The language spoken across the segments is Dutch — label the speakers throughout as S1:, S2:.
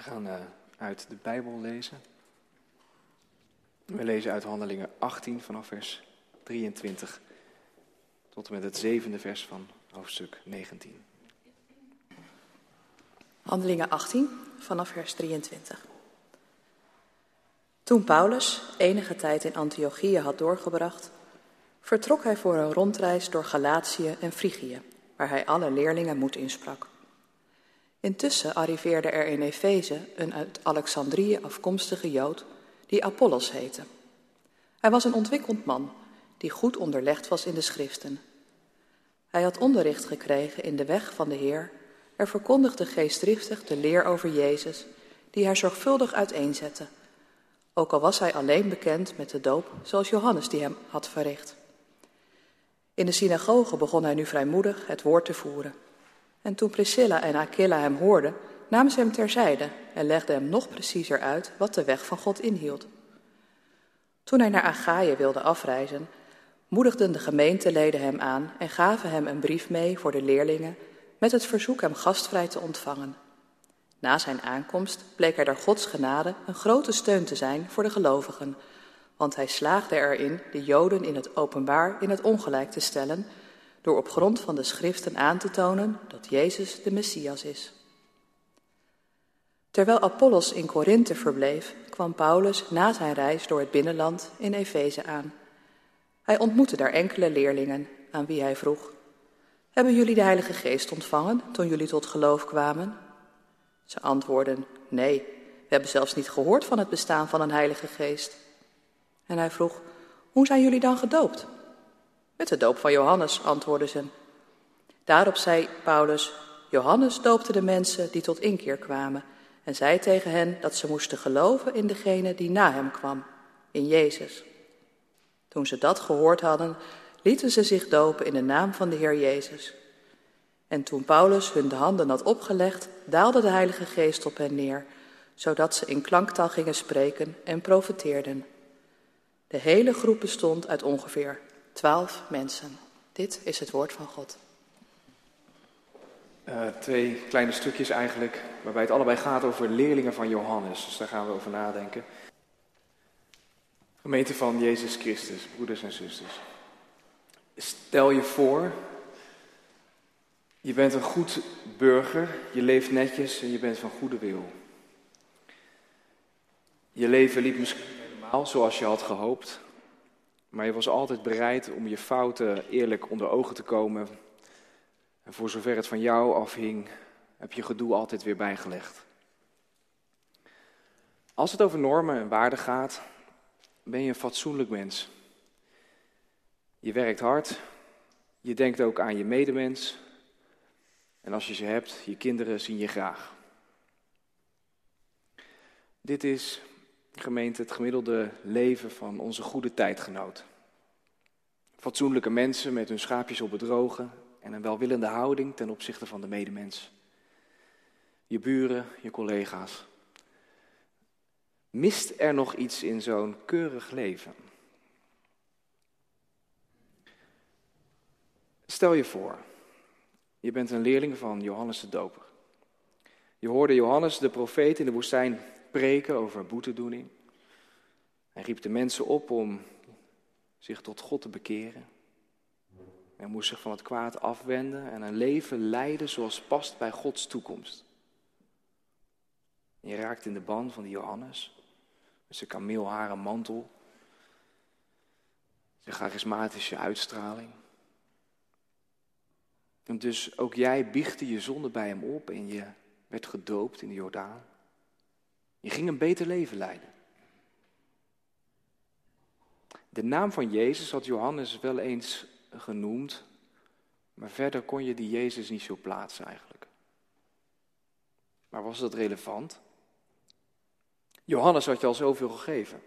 S1: We gaan uh, uit de Bijbel lezen. We lezen uit Handelingen 18 vanaf vers 23 tot en met het zevende vers van hoofdstuk 19.
S2: Handelingen 18 vanaf vers 23. Toen Paulus enige tijd in Antiochië had doorgebracht, vertrok hij voor een rondreis door Galatië en Frigië, waar hij alle leerlingen moed insprak. Intussen arriveerde er in Efeze een uit Alexandrië afkomstige Jood die Apollos heette. Hij was een ontwikkeld man die goed onderlegd was in de schriften. Hij had onderricht gekregen in de weg van de Heer en verkondigde geestdriftig de leer over Jezus, die hij zorgvuldig uiteenzette, ook al was hij alleen bekend met de doop zoals Johannes die hem had verricht. In de synagoge begon hij nu vrijmoedig het woord te voeren. En toen Priscilla en Aquila hem hoorden, namen ze hem terzijde en legden hem nog preciezer uit wat de weg van God inhield. Toen hij naar Achaïe wilde afreizen, moedigden de gemeenteleden hem aan en gaven hem een brief mee voor de leerlingen met het verzoek hem gastvrij te ontvangen. Na zijn aankomst bleek hij door Gods genade een grote steun te zijn voor de gelovigen, want hij slaagde erin de Joden in het openbaar in het ongelijk te stellen door op grond van de schriften aan te tonen dat Jezus de Messias is. Terwijl Apollos in Korinthe verbleef, kwam Paulus na zijn reis door het binnenland in Efeze aan. Hij ontmoette daar enkele leerlingen aan wie hij vroeg: Hebben jullie de Heilige Geest ontvangen toen jullie tot geloof kwamen? Ze antwoordden: Nee, we hebben zelfs niet gehoord van het bestaan van een Heilige Geest. En hij vroeg: Hoe zijn jullie dan gedoopt? Met de doop van Johannes, antwoordden ze. Daarop zei Paulus: Johannes doopte de mensen die tot inkeer kwamen en zei tegen hen dat ze moesten geloven in degene die na hem kwam, in Jezus. Toen ze dat gehoord hadden, lieten ze zich dopen in de naam van de Heer Jezus. En toen Paulus hun de handen had opgelegd, daalde de Heilige Geest op hen neer, zodat ze in klanktaal gingen spreken en profeteerden. De hele groep bestond uit ongeveer twaalf mensen. Dit is het woord van God.
S1: Uh, twee kleine stukjes eigenlijk, waarbij het allebei gaat over leerlingen van Johannes. Dus daar gaan we over nadenken. Gemeente van Jezus Christus, broeders en zusters. Stel je voor, je bent een goed burger, je leeft netjes en je bent van goede wil. Je leven liep misschien helemaal zoals je had gehoopt, maar je was altijd bereid om je fouten eerlijk onder ogen te komen. En voor zover het van jou afhing, heb je gedoe altijd weer bijgelegd. Als het over normen en waarden gaat, ben je een fatsoenlijk mens. Je werkt hard, je denkt ook aan je medemens. En als je ze hebt, je kinderen zien je graag. Dit is gemeente het gemiddelde leven van onze goede tijdgenoot. Fatsoenlijke mensen met hun schaapjes op het en een welwillende houding ten opzichte van de medemens. Je buren, je collega's. Mist er nog iets in zo'n keurig leven? Stel je voor, je bent een leerling van Johannes de Doper. Je hoorde Johannes de profeet in de woestijn preken over boetedoening. Hij riep de mensen op om zich tot God te bekeren. Hij moest zich van het kwaad afwenden en een leven leiden zoals past bij Gods toekomst. je raakt in de ban van die Johannes, met zijn kameelharen mantel, zijn charismatische uitstraling. Dus ook jij biechtte je zonde bij hem op en je werd gedoopt in de Jordaan. Je ging een beter leven leiden. De naam van Jezus had Johannes wel eens genoemd, maar verder kon je die Jezus niet zo plaatsen eigenlijk. Maar was dat relevant? Johannes had je al zoveel gegeven.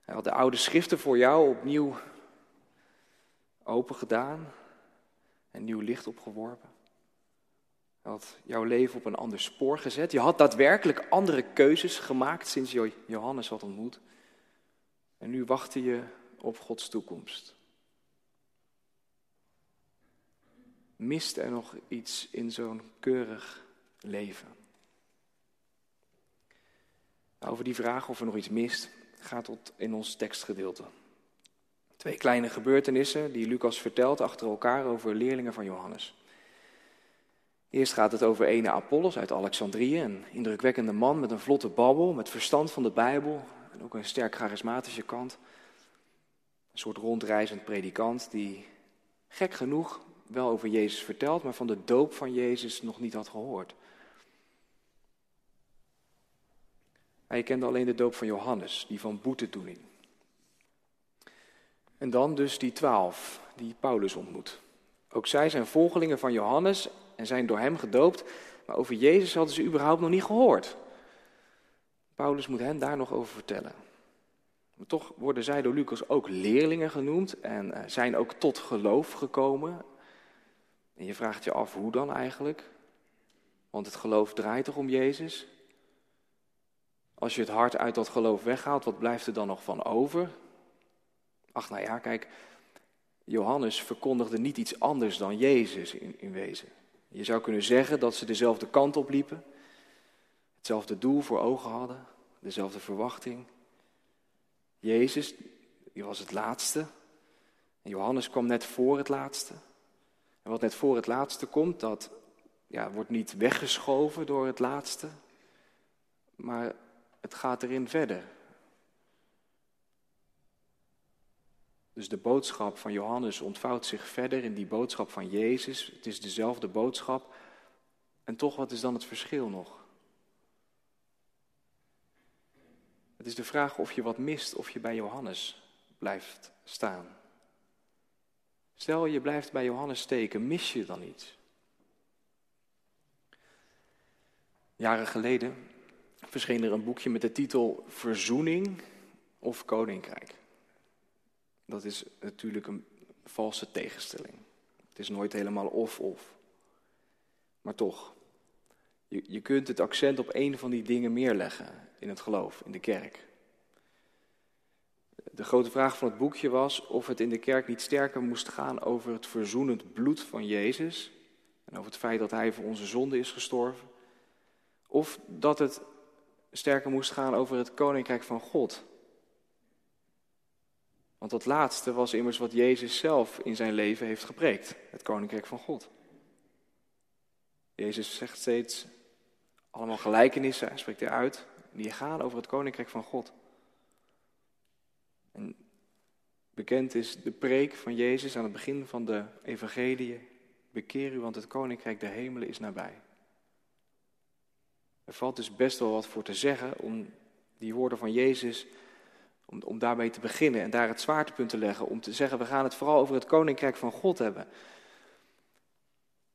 S1: Hij had de oude schriften voor jou opnieuw open gedaan en nieuw licht opgeworpen. Had jouw leven op een ander spoor gezet. Je had daadwerkelijk andere keuzes gemaakt sinds je Johannes had ontmoet. En nu wachtte je op Gods toekomst. Mist er nog iets in zo'n keurig leven? Nou, over die vraag of er nog iets mist, gaat tot in ons tekstgedeelte. Twee kleine gebeurtenissen die Lucas vertelt achter elkaar over leerlingen van Johannes. Eerst gaat het over ene Apollos uit Alexandrië, een indrukwekkende man met een vlotte babbel, met verstand van de Bijbel en ook een sterk charismatische kant. Een soort rondreizend predikant die gek genoeg wel over Jezus vertelt, maar van de doop van Jezus nog niet had gehoord. Hij kende alleen de doop van Johannes, die van boetedoening. En dan dus die twaalf die Paulus ontmoet. Ook zij zijn volgelingen van Johannes en zijn door hem gedoopt, maar over Jezus hadden ze überhaupt nog niet gehoord. Paulus moet hen daar nog over vertellen. Maar toch worden zij door Lucas ook leerlingen genoemd en eh, zijn ook tot geloof gekomen. En je vraagt je af hoe dan eigenlijk? Want het geloof draait toch om Jezus? Als je het hart uit dat geloof weghaalt, wat blijft er dan nog van over? Ach, nou ja, kijk, Johannes verkondigde niet iets anders dan Jezus in, in wezen. Je zou kunnen zeggen dat ze dezelfde kant op liepen, hetzelfde doel voor ogen hadden, dezelfde verwachting. Jezus, die was het laatste. En Johannes kwam net voor het laatste. En wat net voor het laatste komt, dat ja, wordt niet weggeschoven door het laatste, maar het gaat erin verder. Dus de boodschap van Johannes ontvouwt zich verder in die boodschap van Jezus. Het is dezelfde boodschap. En toch, wat is dan het verschil nog? Het is de vraag of je wat mist of je bij Johannes blijft staan. Stel je blijft bij Johannes steken, mis je dan iets? Jaren geleden verscheen er een boekje met de titel Verzoening of Koninkrijk. Dat is natuurlijk een valse tegenstelling. Het is nooit helemaal of-of. Maar toch, je, je kunt het accent op een van die dingen meer leggen in het geloof, in de kerk. De grote vraag van het boekje was of het in de kerk niet sterker moest gaan over het verzoenend bloed van Jezus en over het feit dat Hij voor onze zonde is gestorven, of dat het sterker moest gaan over het koninkrijk van God. Want dat laatste was immers wat Jezus zelf in zijn leven heeft gepreekt, het koninkrijk van God. Jezus zegt steeds allemaal gelijkenissen, hij spreekt eruit, die gaan over het koninkrijk van God. En bekend is de preek van Jezus aan het begin van de evangelie. Bekeer u, want het koninkrijk der hemelen is nabij. Er valt dus best wel wat voor te zeggen om die woorden van Jezus, om, om daarmee te beginnen en daar het zwaartepunt te leggen. Om te zeggen, we gaan het vooral over het koninkrijk van God hebben.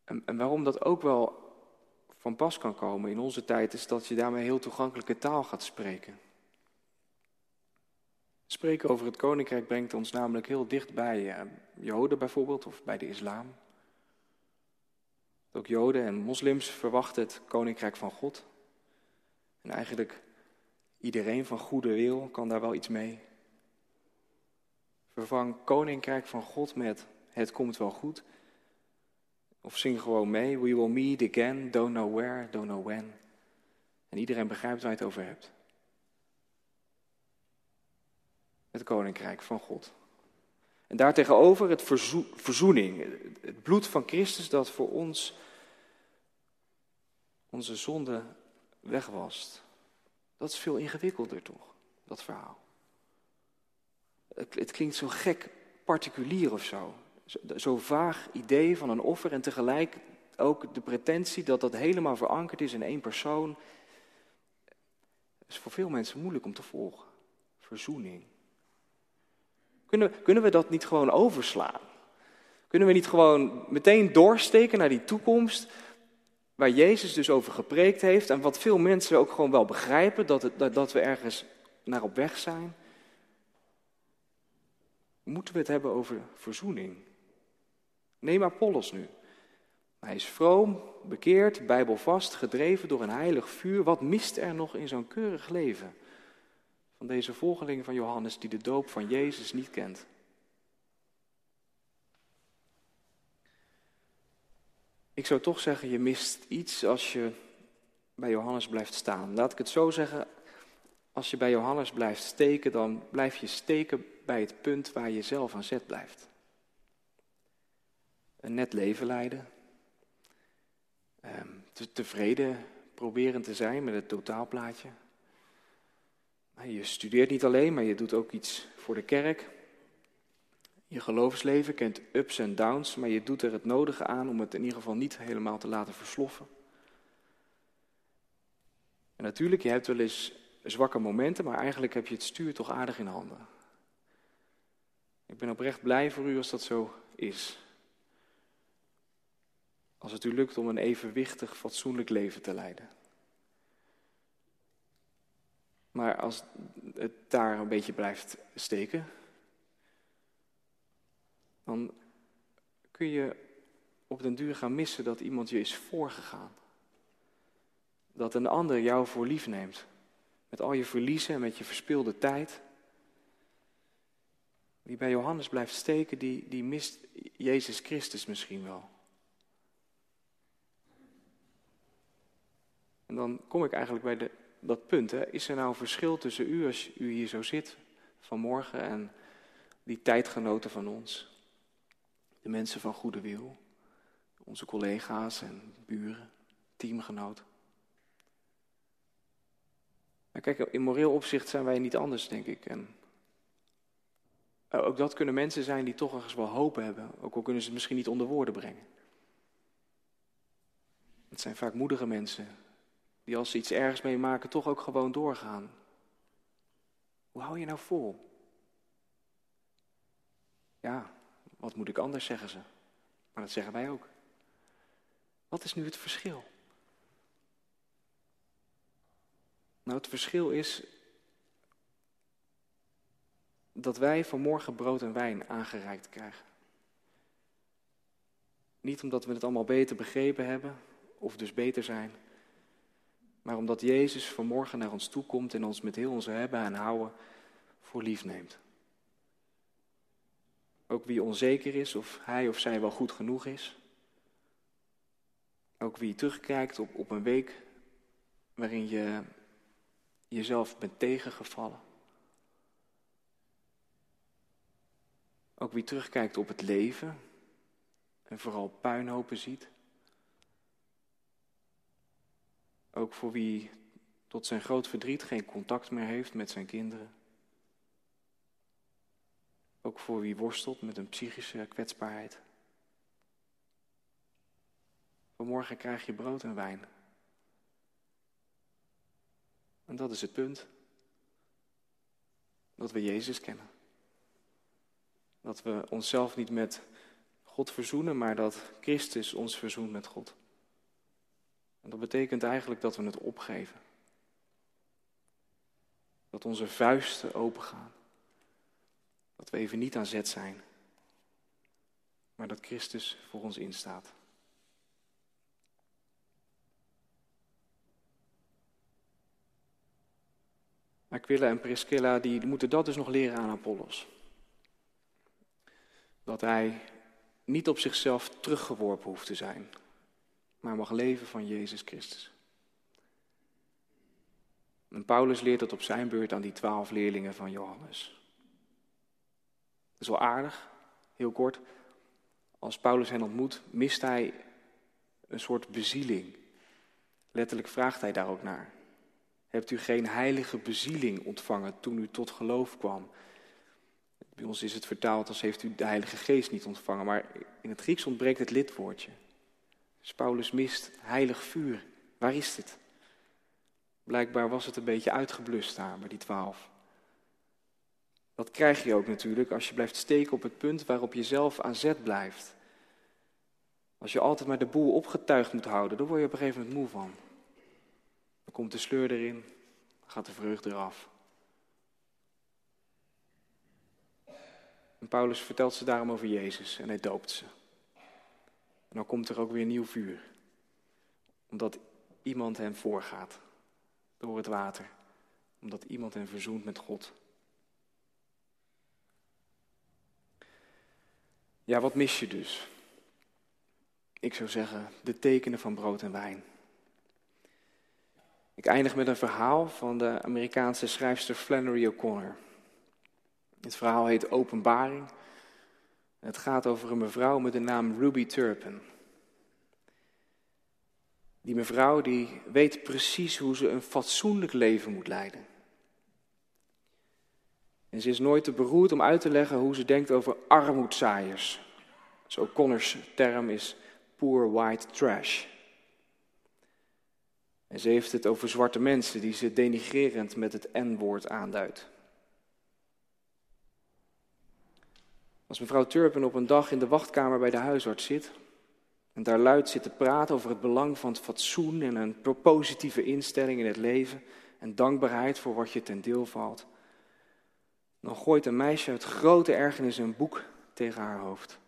S1: En, en waarom dat ook wel van pas kan komen in onze tijd, is dat je daarmee heel toegankelijke taal gaat spreken. Spreken over het koninkrijk brengt ons namelijk heel dicht bij eh, Joden bijvoorbeeld, of bij de islam. Ook Joden en moslims verwachten het koninkrijk van God. En eigenlijk iedereen van goede wil kan daar wel iets mee. Vervang koninkrijk van God met het komt wel goed. Of zing gewoon mee, we will meet again, don't know where, don't know when. En iedereen begrijpt waar je het over hebt. Het koninkrijk van God. En daartegenover het verzoening, het bloed van Christus dat voor ons onze zonde wegwast. Dat is veel ingewikkelder toch, dat verhaal. Het, klinkt zo gek particulier of zo. Zo vaag idee van een offer en tegelijk ook de pretentie dat dat helemaal verankerd is in één persoon. is voor veel mensen moeilijk om te volgen. Verzoening. Kunnen, kunnen we dat niet gewoon overslaan? Kunnen we niet gewoon meteen doorsteken naar die toekomst waar Jezus dus over gepreekt heeft en wat veel mensen ook gewoon wel begrijpen, dat, het, dat, we ergens naar op weg zijn? Moeten we het hebben over verzoening? Neem Apollos nu. Hij is vroom, bekeerd, bijbelvast, gedreven door een heilig vuur. Wat mist er nog in zo'n keurig leven van deze volgeling van Johannes die de doop van Jezus niet kent? Ik zou toch zeggen, je mist iets als je bij Johannes blijft staan. Laat ik het zo zeggen, als je bij Johannes blijft steken, dan blijf je steken bij het punt waar je zelf aan zet blijft. Een net leven leiden. Ehm, tevreden proberen te zijn met het totaalplaatje. Je studeert niet alleen, maar je doet ook iets voor de kerk. Je geloofsleven kent ups en downs, maar je doet er het nodige aan om het in ieder geval niet helemaal te laten versloffen. En natuurlijk, je hebt wel eens zwakke momenten, maar eigenlijk heb je het stuur toch aardig in handen. Ik ben oprecht blij voor u als dat zo is. Als het u lukt om een evenwichtig, fatsoenlijk leven te leiden. Maar als het daar een beetje blijft steken, dan kun je op den duur gaan missen dat iemand je is voorgegaan. Dat een ander jou voor lief neemt. Met al je verliezen en met je verspilde tijd. Die bij Johannes blijft steken, die, die mist Jezus Christus misschien wel. En dan kom ik eigenlijk bij de, dat punt. Hè. Is er nou een verschil tussen u als u hier zo zit vanmorgen en die tijdgenoten van ons? De mensen van goede wil, onze collega's en buren, teamgenoten. Maar kijk, in moreel opzicht zijn wij niet anders, denk ik. En ook dat kunnen mensen zijn die toch ergens wel hoop hebben, ook al kunnen ze het misschien niet onder woorden brengen. Het zijn vaak moedige mensen die als ze iets ergens meemaken toch ook gewoon doorgaan. Hoe hou je nou vol? Ja, wat moet ik anders, zeggen ze. Maar dat zeggen wij ook. Wat is nu het verschil? Nou, het verschil is dat wij vanmorgen brood en wijn aangereikt krijgen. Niet omdat we het allemaal beter begrepen hebben, of dus beter zijn, maar omdat Jezus vanmorgen naar ons toe komt en ons met heel onze hebben en houden voor lief neemt. Ook wie onzeker is of hij of zij wel goed genoeg is. Ook wie terugkijkt op, op een week waarin je jezelf bent tegengevallen. Ook wie terugkijkt op het leven en vooral puinhopen ziet. Ook voor wie tot zijn groot verdriet geen contact meer heeft met zijn kinderen. Ook voor wie worstelt met een psychische kwetsbaarheid. Vanmorgen krijg je brood en wijn. En dat is het punt. Dat we Jezus kennen. Dat we onszelf niet met God verzoenen, maar dat Christus ons verzoent met God. En dat betekent eigenlijk dat we het opgeven. Dat onze vuisten opengaan. Dat we even niet aan zet zijn, maar dat Christus voor ons instaat. Aquila en Priscilla die moeten dat dus nog leren aan Apollos. Dat hij niet op zichzelf teruggeworpen hoeft te zijn, maar mag leven van Jezus Christus. En Paulus leert dat op zijn beurt aan die twaalf leerlingen van Johannes. Dat is wel aardig, heel kort. Als Paulus hen ontmoet, mist hij een soort bezieling. Letterlijk vraagt hij daar ook naar. Hebt u geen heilige bezieling ontvangen toen u tot geloof kwam? Bij ons is het vertaald als heeft u de Heilige Geest niet ontvangen, maar in het Grieks ontbreekt het lidwoordje. Dus Paulus mist heilig vuur. Waar is dit? Blijkbaar was het een beetje uitgeblust daar bij die twaalf. Dat krijg je ook natuurlijk als je blijft steken op het punt waarop je zelf aan zet blijft. Als je altijd maar de boel opgetuigd moet houden, dan word je op een gegeven moment moe van. Dan komt de sleur erin, dan gaat de vreugde eraf. En Paulus vertelt ze daarom over Jezus en hij doopt ze. En dan komt er ook weer nieuw vuur. Omdat iemand hen voorgaat door het water. Omdat iemand hen verzoent met God. Ja, wat mis je dus? Ik zou zeggen, de tekenen van brood en wijn. Ik eindig met een verhaal van de Amerikaanse schrijfster Flannery O'Connor. Het verhaal heet Openbaring. Het gaat over een mevrouw met de naam Ruby Turpin. Die mevrouw die weet precies hoe ze een fatsoenlijk leven moet leiden. En ze is nooit te beroerd om uit te leggen hoe ze denkt over armoedzaaiers. Zo Connors term is poor white trash. En ze heeft het over zwarte mensen die ze denigrerend met het N-woord aanduidt. Als mevrouw Turpin op een dag in de wachtkamer bij de huisarts zit en daar luid zit te praten over het belang van het fatsoen en een positieve instelling in het leven en dankbaarheid voor wat je ten deel valt, dan gooit een meisje uit grote ergernis een boek tegen haar hoofd.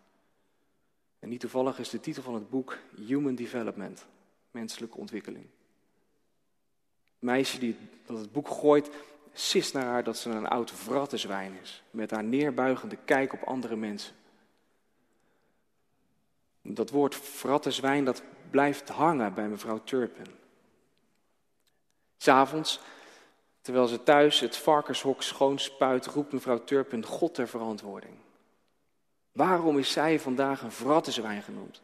S1: En niet toevallig is de titel van het boek Human Development, menselijke ontwikkeling. Het meisje die dat het boek gooit, sist naar haar dat ze een oud vrattenzwijn is, met haar neerbuigende kijk op andere mensen. Dat woord vrattenzwijn, dat blijft hangen bij mevrouw Turpin. S'avonds, terwijl ze thuis het varkenshok schoonspuit, roept mevrouw Turpin God ter verantwoording. Waarom is zij vandaag een vrattenzwijn genoemd?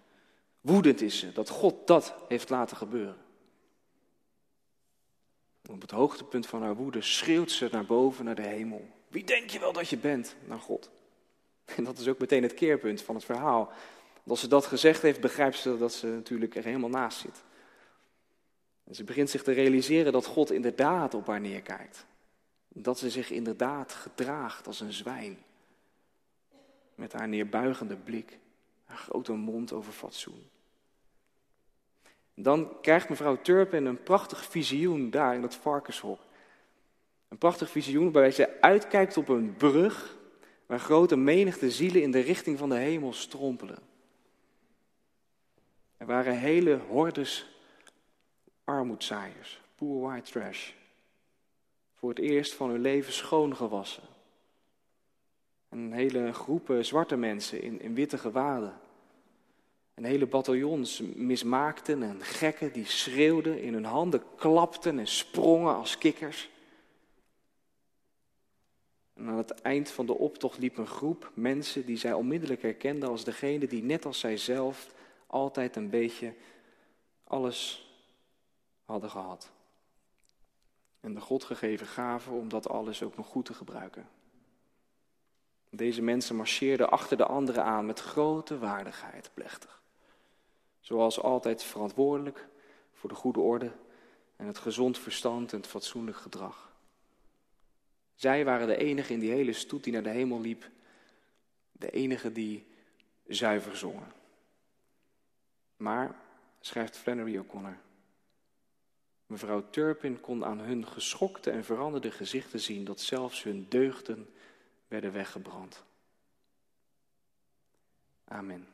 S1: Woedend is ze dat God dat heeft laten gebeuren. Op het hoogtepunt van haar woede schreeuwt ze naar boven, naar de hemel. Wie denk je wel dat je bent? Naar God. En dat is ook meteen het keerpunt van het verhaal. als ze dat gezegd heeft, begrijpt ze dat ze natuurlijk er helemaal naast zit. En ze begint zich te realiseren dat God inderdaad op haar neerkijkt. Dat ze zich inderdaad gedraagt als een zwijn. Met haar neerbuigende blik, haar grote mond over fatsoen. Dan krijgt mevrouw Turpin een prachtig visioen daar in dat varkenshok. Een prachtig visioen waarbij ze uitkijkt op een brug waar grote menigte zielen in de richting van de hemel strompelen. Er waren hele hordes armoedzaaiers, poor white trash, voor het eerst van hun leven schoongewassen. Een hele groepen zwarte mensen in, in witte gewaden. En hele bataljons mismaakten en gekken die schreeuwden, in hun handen klapten en sprongen als kikkers. En aan het eind van de optocht liep een groep mensen die zij onmiddellijk herkenden als degene die net als zijzelf altijd een beetje alles hadden gehad. En de God gegeven gaven om dat alles ook nog goed te gebruiken. Deze mensen marcheerden achter de anderen aan met grote waardigheid, plechtig. Zoals altijd verantwoordelijk voor de goede orde en het gezond verstand en het fatsoenlijk gedrag. Zij waren de enige in die hele stoet die naar de hemel liep, de enige die zuiver zongen. Maar, schrijft Flannery O'Connor, mevrouw Turpin kon aan hun geschokte en veranderde gezichten zien dat zelfs hun deugden werden weggebrand. Amen.